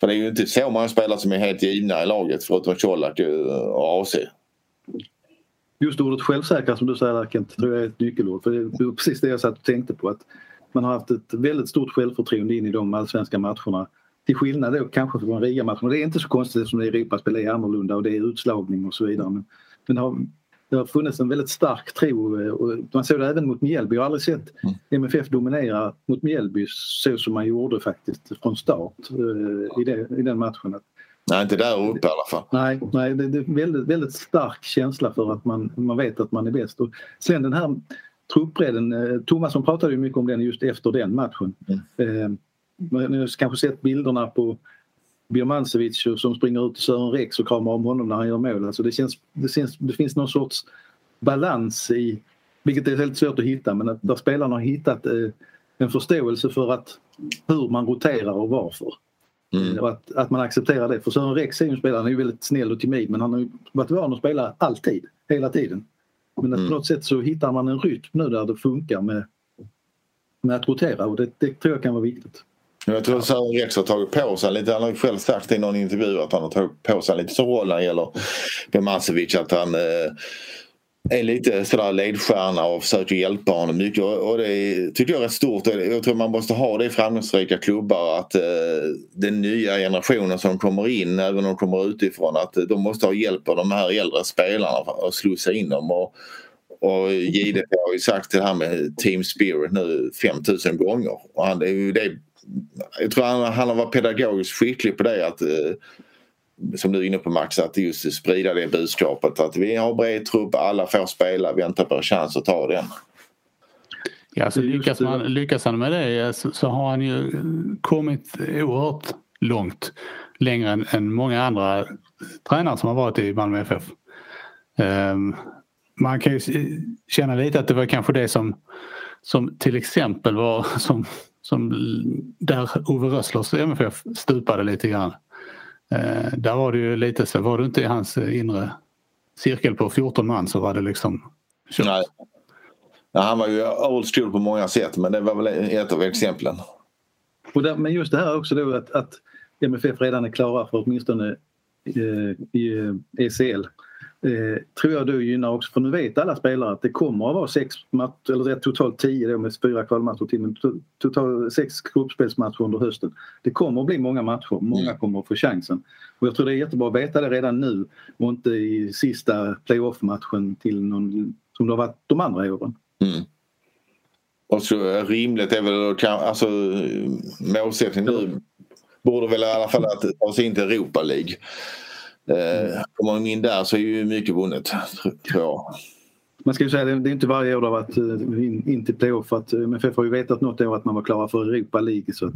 För det är ju inte så många spelare som är helt givna i laget förutom Colak eh, och AC. Just ordet självsäkra som du säger Kent, tror jag är ett nyckelord. För det är precis det jag satt och tänkte på. att Man har haft ett väldigt stort självförtroende in i de allsvenska matcherna till skillnad då kanske från Riga-matchen. Det är inte så konstigt eftersom det är Europaspel är annorlunda och det är utslagning och så vidare. Men, men det, har, det har funnits en väldigt stark tro eh, och man såg det även mot Mjällby. Jag har aldrig sett MFF dominera mot Mjällby så som man gjorde faktiskt från start eh, i, det, i den matchen. Nej, inte där uppe i alla fall. Nej, nej det, det är väldigt, väldigt stark känsla för att man, man vet att man är bäst. Och sen den här truppbredden, eh, Thomasson pratade ju mycket om den just efter den matchen. Mm. Ni har kanske sett bilderna på Birmancevic som springer ut till Sören Rex och kramar om honom när han gör mål. Alltså det, känns, det, känns, det finns någon sorts balans i, vilket är väldigt svårt att hitta, men att där spelarna har hittat eh, en förståelse för att hur man roterar och varför. Mm. Och att, att man accepterar det. För Sören Rex är ju en spelare, han är ju väldigt snäll och timid men han har ju varit van att spela alltid, hela tiden. Men att mm. på något sätt så hittar man en rytm nu där det funkar med, med att rotera och det, det tror jag kan vara viktigt. Jag tror Sören Rex har tagit på sig lite, han har ju själv sagt i någon intervju att han har tagit på sig lite som roll när det gäller Birmancevic att han eh, är lite sådär ledstjärna och försöker hjälpa honom mycket och det tycker jag är rätt stort. Jag tror man måste ha det i framgångsrika klubbar att eh, den nya generationen som kommer in, även om de kommer utifrån, att de måste ha hjälp av de här äldre spelarna att slussa in dem. Och, och JDP har ju sagt det här med Team Spirit nu 5000 gånger. Och han, det är ju det jag tror han, han har varit pedagogiskt skicklig på det att eh, som du är inne på Max, att just sprida det budskapet att vi har bred trupp, alla får spela, vänta på en chans att ta den. Ja, så lyckas, man, lyckas han med det så, så, har han ju kommit oerhört långt. Längre än, än många andra tränare som har varit i Malmö FF. Um, ehm, man kan ju känna lite att det var kanske det som, som till exempel var som som, där Ove Rösslers MFF stupade lite grann. Eh, där var det ju lite så, var du inte i hans inre cirkel på 14 man så var det liksom kört. Nej. Ja, han var ju old school på många sätt men det var väl ett av exemplen. Och där, men just det här också då att, att MFF redan är klara för åtminstone eh, i ECL eh, tror jag då gynnar också, för nu vet alla spelare att det kommer att vara sex matcher, eller totalt tio då med fyra kvalmatcher till, men totalt sex gruppspelsmatcher under hösten. Det kommer att bli många matcher, många mm. kommer att få chansen. Och jag tror det är jättebra att veta det redan nu och inte i sista playoff-matchen till någon, som det har varit de andra åren. Mm. Och så rimligt är väl alltså målsättningen nu borde väl i alla fall att ta sig in till Europa League. Eh, kommer man in där så är ju mycket vunnet tror jag. Man ska ju säga det är inte varje år det har varit in, in till playoff att MFF har ju vetat något år att man var klara för Europa League. Så att,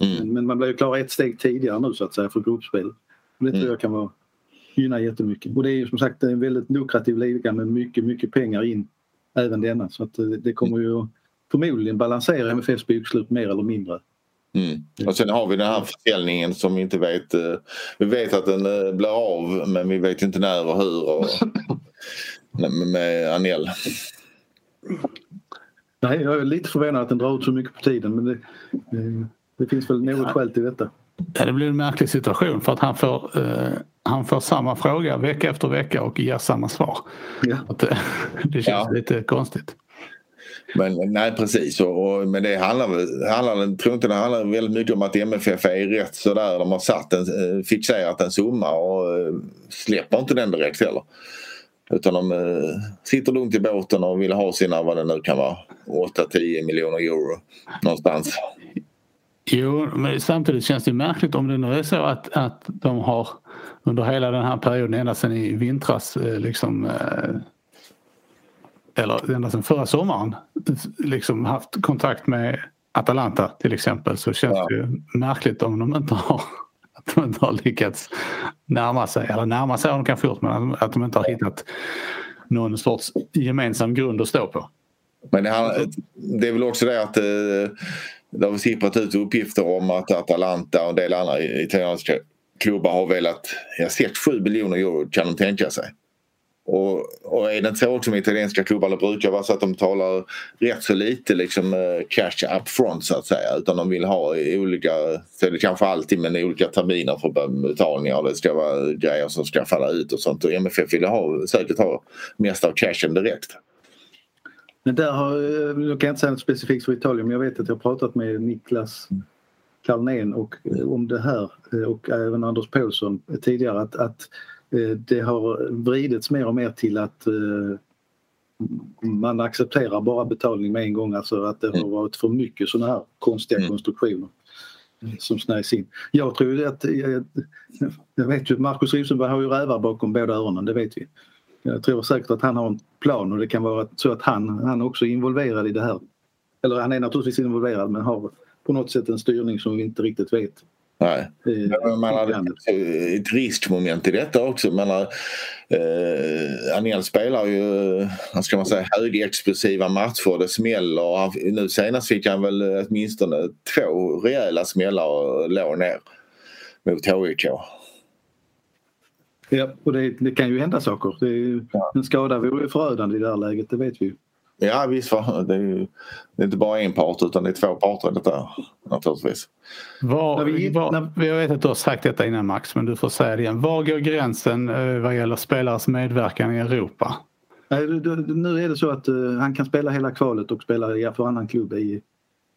mm. Men man blev ju klara ett steg tidigare nu så att säga för gruppspel. Det tror mm. jag kan vara, gynna jättemycket. Och det är ju som sagt en väldigt lukrativ liga med mycket, mycket pengar in även denna. Så att det kommer ju förmodligen balansera MFFs bokslut mer eller mindre. Mm. Och sen har vi den här försäljningen som vi inte vet. Eh, vi vet att den eh, blir av men vi vet inte när och hur. Och, med Anel. Nej, jag är lite förvånad att den drar ut så mycket på tiden men det, det finns väl något ja. skäl till detta. Ja, det blir en märklig situation för att han får, eh, han får samma fråga vecka efter vecka och ger samma svar. Ja. Att, det, det känns ja. lite konstigt. Men nej precis, och, och, men det handlar, handlar, tror inte det handlar väldigt mycket om att MFF är rätt sådär. De har satt en, eh, fixerat en summa och eh, släpper inte den direkt heller. Utan de eh, sitter lugnt i båten och vill ha sina, vad det nu kan vara, 8-10 miljoner euro någonstans. Jo, men samtidigt känns det märkligt om det nu är så att, att de har under hela den här perioden, ända sedan i vintras, eh, liksom eller ända sedan förra sommaren liksom haft kontakt med Atalanta till exempel så känns ja. det ju märkligt om de inte har att de inte har lyckats närma sig, eller närma sig har de kanske gjort men att de inte har hittat någon sorts gemensam grund att stå på. Men det, här, det är väl också det att eh, det har sipprat ut uppgifter om att Atalanta och en del andra italienska klubbar har velat, ja 6-7 miljoner euro kan de tänka sig. Och, och är det inte så också med italienska klubbar, det brukar vara så att de betalar rätt så lite liksom, eh, cash up front så att säga. Utan de vill ha olika, så är det kanske alltid men olika terminer för betalningar. Det ska vara grejer som ska falla ut och sånt. Och MFF vill ha, säkert ha mest av cashen direkt. Men där har, eh, nu kan jag inte säga något specifikt för Italien men jag vet att jag har pratat med Niklas Carlnén och, om det här eh, och även Anders Paulsson tidigare att, att det har vridits mer och mer till att eh, man accepterar bara betalning med en gång, alltså att det har mm. varit för mycket sådana här konstiga mm. konstruktioner som snäs in. Jag tror att, jag, jag vet ju Markus Rosenberg har ju rävar bakom båda öronen, det vet vi. Jag tror säkert att han har en plan och det kan vara så att han, han också är involverad i det här. Eller han är naturligtvis involverad men har på något sätt en styrning som vi inte riktigt vet Nej. Man har ett riskmoment i detta också. Man har, eh, Anel spelar ju vad ska man säga, högexplosiva matcher. Det smäller. Nu senast fick han väl åtminstone två rejäla smällar och låg ner mot HIK. Ja, och det, det, kan ju hända saker. Det är ju, en skada vore ju förödande i det här läget, det vet vi ju. Ja visst, det är, ju, det är inte bara en part utan det är två parter i detta naturligtvis. Var, vi, var, jag vet att du har sagt detta innan Max men du får säga det igen. Var går gränsen eh, vad gäller spelares medverkan i Europa? Nu är det så att uh, han kan spela hela kvalet och spela för annan klubb i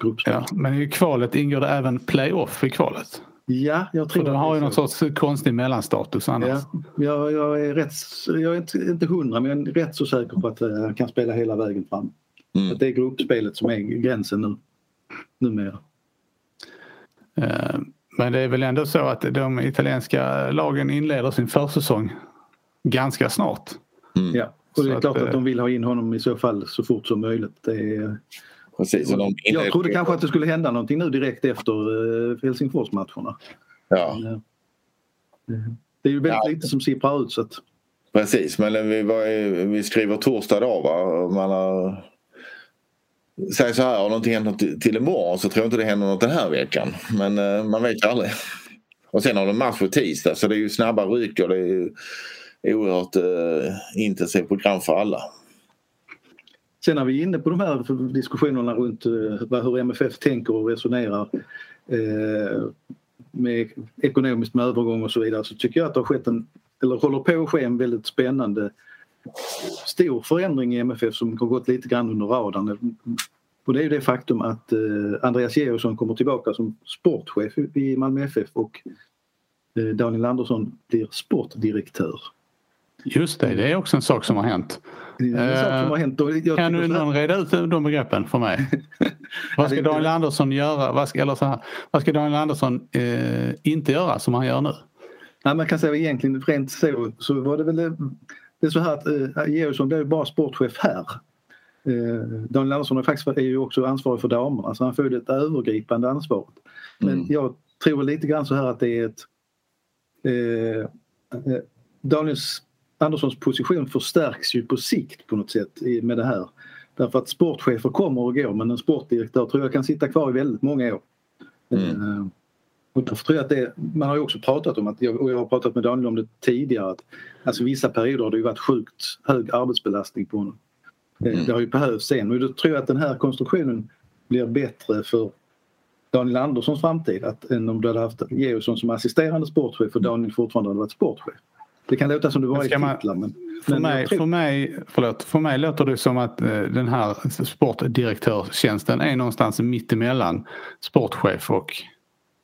gruppspel. Ja, men i kvalet ingår det även playoff i kvalet? Ja, jag tror För de har ju någon sorts konstig mellanstatus annars. Ja, jag, jag, är rätt, jag är inte, inte hundra men jag är rätt så säker på att han eh, kan spela hela vägen fram. Mm. Att det är gruppspelet som är gränsen nu, numera. Uh, men det är väl ändå så att de italienska lagen inleder sin försäsong ganska snart. Mm. Ja, och det är så klart att, att de vill ha in honom i så fall så fort som möjligt. Det är, Precis, de jag trodde kanske att det skulle hända någonting nu direkt efter eh, Helsingforsmatcherna. Ja. Det är ju väldigt ja. lite som sipprar ut. Så att... Precis, men vi, var, vi skriver torsdag idag va? Man har... Säg så här, har någonting hänt till imorgon så tror jag inte det händer något den här veckan. Men eh, man vet ju aldrig. Och sen har de match på tisdag så det är ju snabba ryck och det är ju oerhört eh, intensivt program för alla. Sen när vi är inne på de här diskussionerna runt eh, hur MFF tänker och resonerar eh, med ekonomiskt med övergång och så vidare så tycker jag att det har skett en, eller håller på att ske en väldigt spännande stor förändring i MFF som har gått lite grann under radarn. Och det är ju det faktum att eh, Andreas Georgsson kommer tillbaka som sportchef i Malmö FF och Daniel Andersson blir sportdirektör. Just det, det är också en sak som har hänt. Sak som hänt. Kan du någon reda ut de begreppen för mig? vad ska Daniel Andersson göra? Vad ska, eller så här, vad ska Daniel Andersson eh, inte göra som han gör nu? Nej, man kan säga egentligen rent så, så var det väl det, det är så här att eh, Georgsson blev bara sportchef här. Eh, Daniel Andersson är, faktiskt, är ju också ansvarig för damerna så han får det övergripande ansvaret. Men Mm. jag tror lite grann så här att det är ett eh, eh, Daniel Anderssons position förstärks ju på sikt på något sätt med det här. Därför att sportchefer kommer och går men en sportdirektör tror jag kan sitta kvar i väldigt många år. Mm. Eh, och därför tror jag att det, man har ju också pratat om att, och jag har pratat med Daniel om det tidigare, att alltså vissa perioder har det ju varit sjukt hög arbetsbelastning på honom. Eh, Mm. Det har ju behövts sen och då tror jag att den här konstruktionen blir bättre för Daniel Anderssons framtid att, än om du hade haft Georgsson som assisterande sportchef och Daniel fortfarande hade varit sportchef. Det kan låta som det var i titlar men, För, men mig, tror- för, mig, förlåt, för mig låter det som att eh, den här sportdirektörstjänsten är någonstans mittemellan sportchef och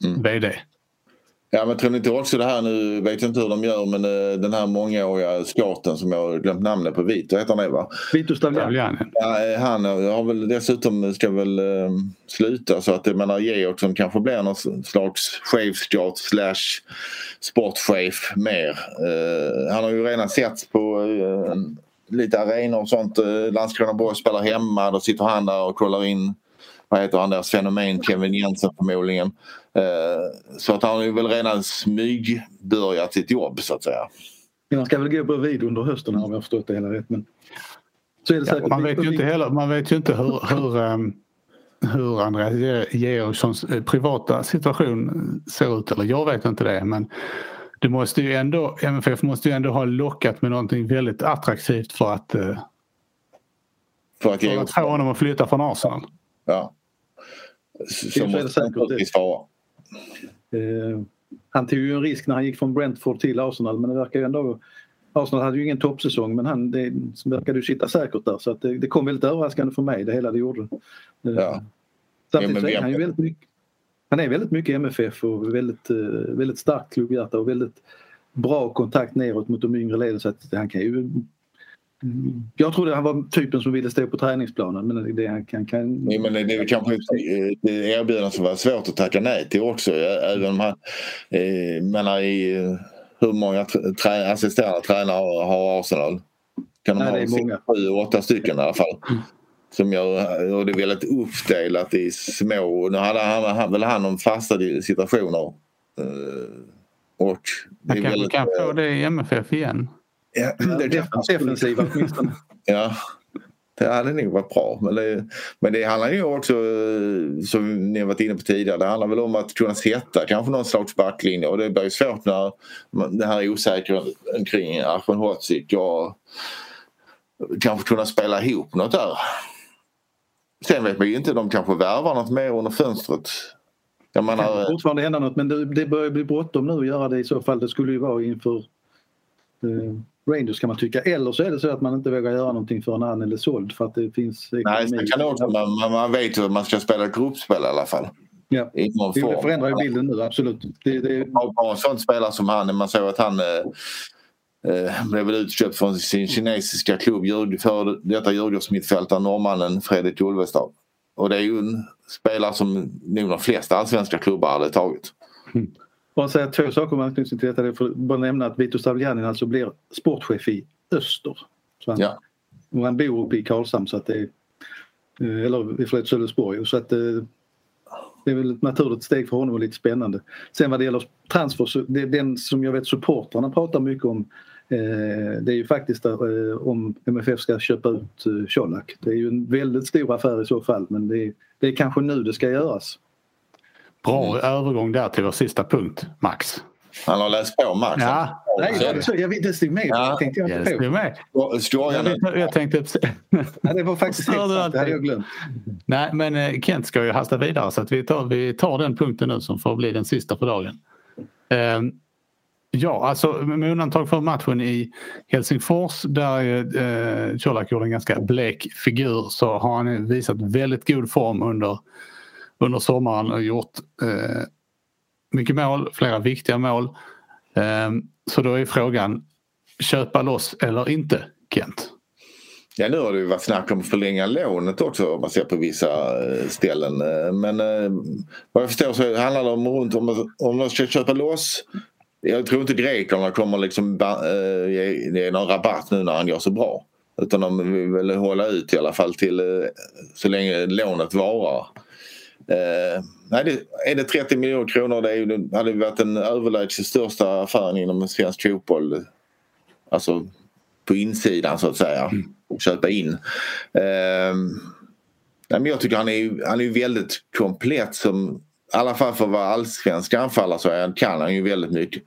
Mm. VD. Ja men tror ni inte också det här nu, vet jag inte hur de gör men eh, den här mångåriga skaten som jag har glömt namnet på, Vito heter han det va? Vito Stavljani. Ja, eh, han har väl dessutom ska väl eh, sluta så att jag menar Georgsson kanske blir någon slags chefscout slash sportchef mer. Eh, han har ju redan sett på eh, lite arenor och sånt. Eh, Landskrona Borg spelar hemma, då sitter han där och kollar in vad heter han deras fenomen, Kevin Jensen förmodligen. Eh, så att han har ju väl redan smygbörjat sitt jobb så att säga. Han ska väl gå bredvid under hösten om jag har förstått det hela rätt. Men så är det Ja, man, vet ju inte heller, man vet ju inte hur, hur, ehm, hur Andreas Ge- Georgssons eh, privata situation ser ut. Eller jag vet inte det men det måste ju ändå, MFF måste ju ändå ha lockat med någonting väldigt attraktivt för att, eh, För att för att få honom att flytta från Arsenal. ja. Det måste naturligtvis vara. Eh, han tog ju en risk när han gick från Brentford till Arsenal men det verkar ju ändå Arsenal hade ju ingen toppsäsong men han det verkade ju sitta säkert där så att det, det kom väldigt överraskande för mig det hela det gjorde. Eh, Ja. Samtidigt Ja, är han ju väldigt mycket han är väldigt mycket MFF och väldigt, eh, väldigt starkt klubbhjärta och väldigt bra kontakt neråt mot de yngre leden så att han kan ju jag trodde han var typen som ville stå på träningsplanen men det han kan... kan Nej, men det det är kanske ett erbjudande som var svårt att tacka nej till också. Även om han, eh, menar i eh, hur många tr- trä, assisterande tränare har, Arsenal? Kan de Nej, det är ha många. sju, åtta stycken i alla fall. Som gör, och det är väldigt uppdelat i små. Nu hade han, han, väl hand om fasta situationer. Eh, och det Han kanske väldigt, kan få det i MFF igen. ja, det defensiva åtminstone. Ja, det hade nog varit bra. Men det, men det handlar ju också, eh, som ni har varit inne på tidigare, det handlar väl om att kunna sätta kanske någon slags backlinje och det blir ju svårt när det här är osäkert kring Ahmedhodzic och kanske kunna spela ihop något där. Sen vet man ju inte, de kanske värvar något mer under fönstret. Jag Det kan menar, fortfarande hända något men det, det börjar bli bråttom nu att göra det i så fall. Det skulle ju vara inför eh, Rangers kan man tycka. Eller så är det så att man inte vågar göra någonting förrän han är såld för att det finns nej, ekonomi. det kan det också, man, man- vet att man ska spela ett gruppspel i alla fall. Ja. I någon Det form. förändrar ju bilden nu, absolut. Det, det, bara en sån spelare som han. Man såg att han eh, eh, blev väl utköpt från sin kinesiska klubb för detta Djurgårdsmittfältare, norrmannen Fredrik Ulvestad. Och det är ju en spelare som nog de flesta allsvenska klubbar hade tagit. Bara säga två saker med anknytning till detta. Det är för, bara nämna att Vito Stavljanin alltså blir sportchef i Öster. Så han, Ja. han bor uppe i Karlshamn så att det är, eh, eller förlåt Sölvesborg. Så att eh, det är väl ett naturligt steg för honom och lite spännande. Sen vad det gäller transfer, så det är den som jag vet supportrarna pratar mycket om eh, det är ju faktiskt om MFF ska köpa ut Colak. Det är ju en väldigt stor affär i så fall men det är, det är kanske nu det ska göras. Bra övergång där till vår sista punkt, Max. Han har läst på Max. Ja, Nej, jag, vet- det stod med. Ja. Tänkte jag ja inte det på. med. Jag, jag tänkte... Ja, det var faktiskt helt sant, det hade jag glömt. Nej, men eh, Kent ska ju hasta vidare så att vi tar, vi tar den punkten nu som får bli den sista för dagen. Ehm, ja, alltså med undantag för matchen i Helsingfors där eh, Colak gjorde en ganska blek figur så har han visat väldigt god form under, under sommaren och gjort eh, mycket mål, flera viktiga mål. Eh, så då är frågan, köpa loss eller inte, Kent? Ja nu har det ju varit snack om att förlänga lånet också om man ser på vissa eh, ställen. Eh, men eh, vad jag förstår så handlar det om runt om, om de ska köpa loss. Jag tror inte grekerna kommer liksom eh, ge, ge någon rabatt nu när han gör så bra. Utan de vill väl hålla ut i alla fall till så länge lånet varar. Eh, nej, det, är det 30 miljoner kronor det, är ju, hade varit den överlägset största affären inom svensk fotboll. Alltså på insidan så att säga. Mm. Köpa in. Eh, nej, men jag tycker han är, han är väldigt komplett som i alla fall för att vara allsvensk anfallare så kan han ju väldigt mycket.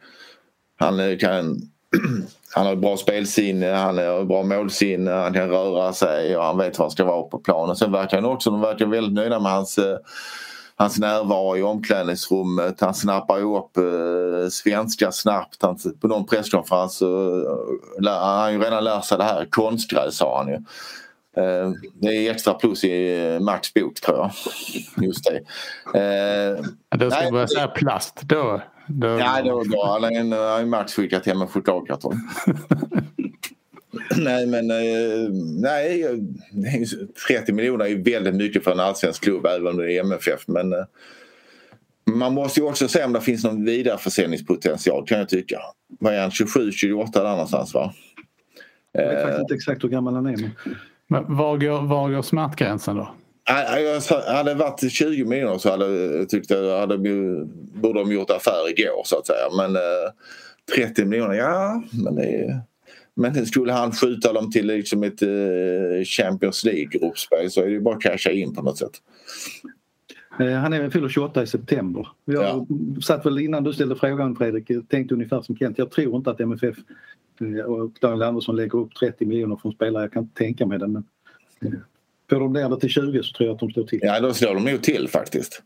Han kan han har bra spelsinne, han har bra målsinne, han kan röra sig och han vet var han ska vara på planen. Sen verkar han också, de verkar väldigt nöjda med hans, eh, hans närvaro i omklädningsrummet. Han snappar upp eh, svenska snabbt. Han, på någon presskonferens uh, han har ju redan lärt sig det här. Konstgräs sa han ju. Uh, det är extra plus i Max bok tror jag. Just det. Uh, då ska nej, börja säga plast. Då, då... Ja, det var bra. Han har ju Max skickat hem en chokladkartong. nej, men eh, nej, 30 miljoner är ju väldigt mycket för en allsvensk klubb även om det är MFF. Men eh, man måste ju också se om det finns någon vidareförsäljningspotential kan jag tycka. Vad är han, 27, 28 där någonstans va? Jag vet faktiskt inte exakt hur gammal han är. Men... Men var, går, var går smärtgränsen då? Hade det varit 20 miljoner så hade jag tyckt att hade, borde de gjort affär igår så att säga. Men eh, 30 miljoner, ja men det. Men skulle han skjuta dem till liksom ett eh, Champions League-gruppspel så är det bara att casha in på något sätt. Eh, han är fyller 28 i september. Jag ja. satt väl innan du ställde frågan Fredrik, tänkte ungefär som Kent. Jag tror inte att MFF eh, och Daniel Andersson lägger upp 30 miljoner från spelare. Jag kan inte tänka mig det. Men Får de ner det till 20 så tror jag att de slår till. Ja, då slår de nog till faktiskt.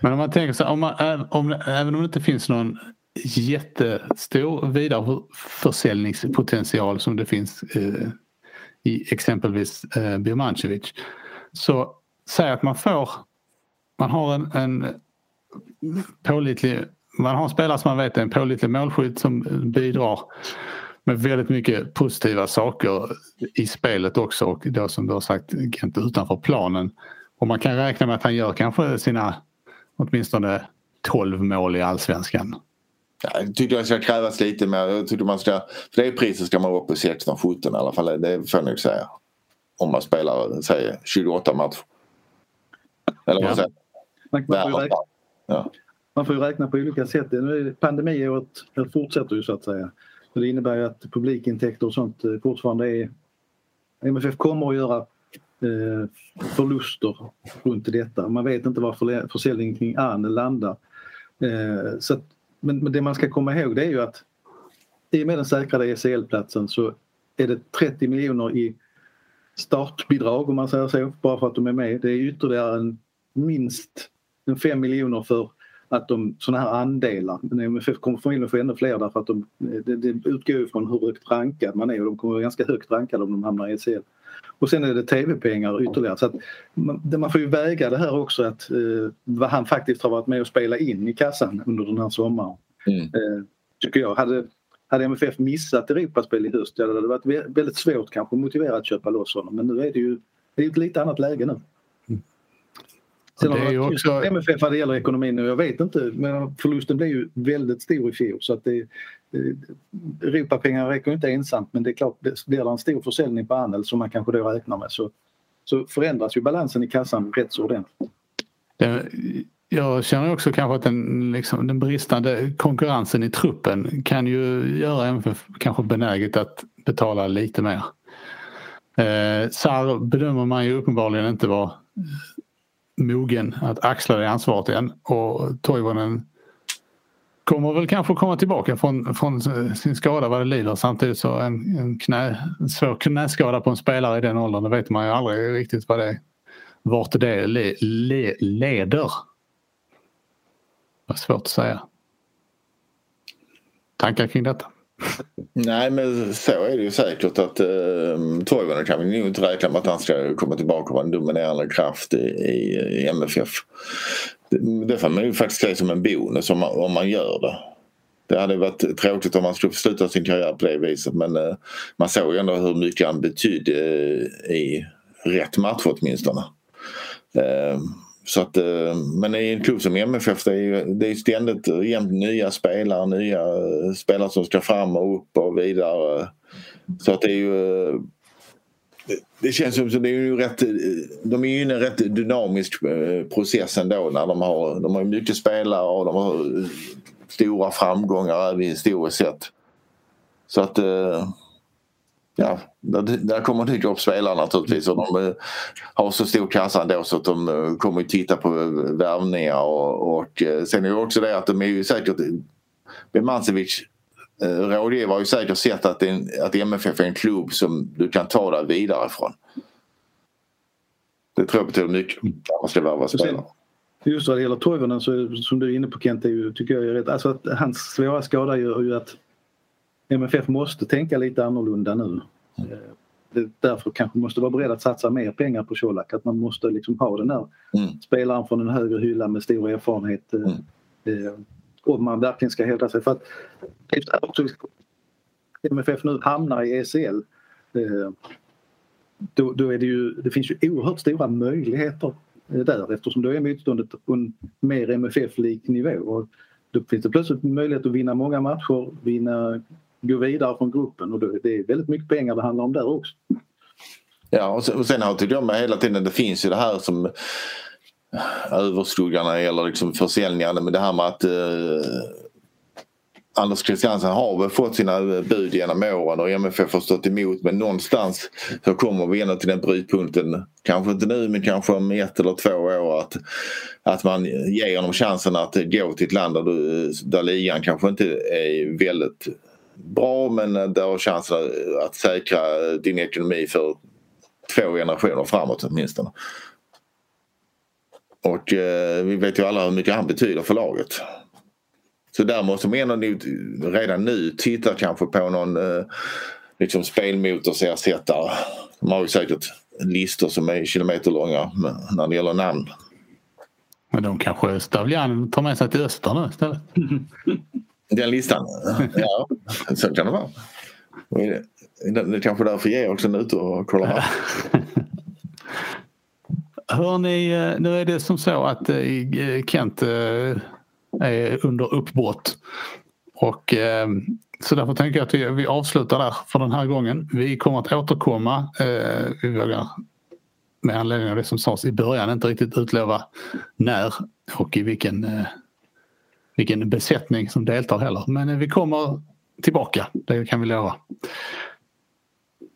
Men om man tänker så om man, om, även om det inte finns någon jättestor vidareförsäljningspotential som det finns eh, i exempelvis eh, Birmancevic. Så säg att man får, man har en, en pålitlig, man har en spelare som man vet är en pålitlig målskytt som bidrar med väldigt mycket positiva saker i spelet också och då som du har sagt Kent utanför planen. Och man kan räkna med att han gör kanske sina åtminstone 12 mål i allsvenskan. Ja, jag tycker det ska krävas lite mer. Jag tycker man ska, för det priset ska man vara på 16-17 i alla fall. Det får jag nog säga. Om man spelar säg, 28 matcher. Eller vad ja. säger man? Man får, räkna, ja. man får ju räkna på olika sätt. Pandemiåret fortsätter ju så att säga. Så det innebär ju att publikintäkter och sånt eh, fortfarande är... MFF kommer att göra eh, förluster runt detta. Man vet inte var försäljningen kring Arne landar. Eh, så att, men, men det man ska komma ihåg det är ju att i och med den säkrade ECL-platsen så är det 30 miljoner i startbidrag om man säger så, bara för att de är med. Det är ytterligare en, minst 5 miljoner för att de sådana här andelar, MFF kommer förmodligen få ännu fler därför att de, det, det utgår från hur högt rankad man är och de kommer vara ganska högt rankade om de hamnar i ECL. Och sen är det tv-pengar ytterligare. Så man, man får ju väga det här också att eh, vad han faktiskt har varit med och spela in i kassan under den här sommaren. Mm. Eh, tycker jag. Hade, hade MFF missat Europaspel i höst, ja, det hade varit väldigt svårt kanske att motivera att köpa loss honom. Men nu är det ju det är ett lite annat läge nu. Sen det är också... MFF vad det gäller ekonomin och jag vet inte, men förlusten blev ju väldigt stor i fjol så att det, Europapengar räcker inte ensamt men det är klart, blir det en stor försäljning på Anel som man kanske då räknar med så, så förändras ju balansen i kassan rätt så ordentligt. Jag känner också kanske att den, liksom, den bristande konkurrensen i truppen kan ju göra MFF kanske benäget att betala lite mer. Eh, SAR bedömer man ju uppenbarligen inte vara mogen att axla det ansvaret än och Toivonen kommer väl kanske komma tillbaka från, från sin skada vad det lider. Samtidigt så en, en, knä, en svår knäskada på en spelare i den åldern, det vet man ju aldrig riktigt vad det är. Vart det le, le, leder. Vad svårt att säga. Tankar kring detta? Nej men så är det ju säkert att eh, Toivonen kan vi nog inte räkna med att han ska komma tillbaka och vara en dominerande kraft i, i, i MFF. Det, det får man ju faktiskt se som en bonus om man, om man gör det. Det hade varit tråkigt om han skulle sluta sin karriär på det viset men eh, man såg ju ändå hur mycket han betydde eh, i rätt match åtminstone. Eh, så att, eh, men i en klubb som MFF det är ju det är ständigt jämt nya spelare, nya eh, spelare som ska fram och upp och vidare. Så att det är ju eh, det känns som att det är ju rätt, de är inne i en rätt dynamisk process ändå när de har, de har mycket spelare och de har stora framgångar även historiskt sett. Så att ja, där, där kommer dyka upp spelare naturligtvis och de har så stor kassa ändå så att de kommer att titta på värvningar och, och sen är det också det att de är ju säkert Bemancevic Eh, rådgivare har ju säkert sett att, en, att MFF är en klubb som du kan ta dig vidare från. Det tror jag betyder mycket när man ska värva spelare. Just vad det gäller Toivonen så som du är inne på Kent, är ju, tycker jag är rätt. Alltså att hans svåra skada gör ju att MFF måste tänka lite annorlunda nu. Mm. Det därför kanske måste vara beredd att satsa mer pengar på Colak. Att man måste liksom ha den där mm. spelaren från en högre hylla med stor erfarenhet. Mm. Eh, om man verkligen ska hävda sig. För att också MFF nu hamnar i ECL eh, då, då är det ju, det finns ju oerhört stora möjligheter eh, där eftersom då är motståndet på en mer MFF-lik nivå. Och då finns det plötsligt möjlighet att vinna många matcher, vinna, gå vidare från gruppen och det är väldigt mycket pengar det handlar om där också. Ja och sen, och sen har tycker jag med hela tiden det finns ju det här som eh, överskuggande eller liksom försäljningarna men det här med att eh, Anders Christiansen har väl fått sina eh, bud genom åren och MFF har stått emot men någonstans så kommer vi ändå till den brytpunkten, kanske inte nu men kanske om ett eller två år att, att man ger honom chansen att gå till ett land där, du, eh, där ligan kanske inte är väldigt bra men där har chansen att säkra din ekonomi för två generationer framåt åtminstone. Och eh, vi vet ju alla hur mycket han betyder för laget. Så där måste man ändå redan nu titta kanske på någon eh, liksom spelmotorsersättare. De har ju säkert listor som är kilometerlånga när det gäller namn. Men de kanske Stavljan tar med sig till Öster nu istället? Den listan? Ja, så kan det vara. Det är kanske därför också är ute och kollar. Hörni, eh, nu är det som så att eh, Kent eh, är under uppbrott. Och så därför tänker jag att vi, avslutar där för den här gången. Vi kommer att återkomma. Vi vågar med anledning av det som sades i början inte riktigt utlova när och i vilken, vilken besättning som deltar heller. Men vi kommer tillbaka, det kan vi lova.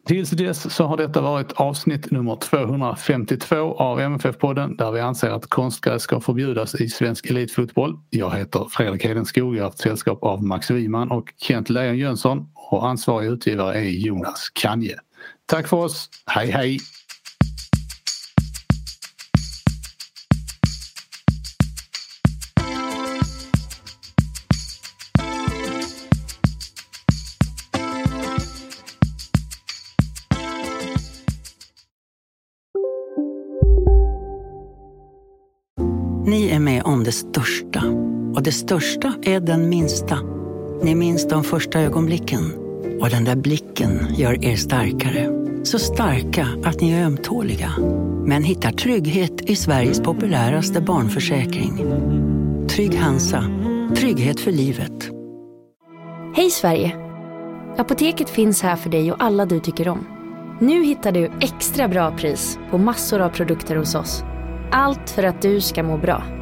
Tills dess så har detta varit avsnitt nummer 252 av MFF-podden där vi anser att konstgräs ska förbjudas i svensk elitfotboll. Jag heter Fredrik Hedenskog, jag har haft sällskap av Max Wiman och Kent Lejon Jönsson och ansvarig utgivare är Jonas Kanje. Tack för oss, hej hej! Det största. Och det största är den minsta. Ni minns de första ögonblicken. Och den där blicken gör er starkare. Så starka att ni är ömtåliga. Men hittar trygghet i Sveriges populäraste barnförsäkring. Trygg Hansa. Trygghet för livet. Hej Sverige! Apoteket finns här för dig och alla du tycker om. Nu hittar du extra bra pris på massor av produkter hos oss. Allt för att du ska må bra.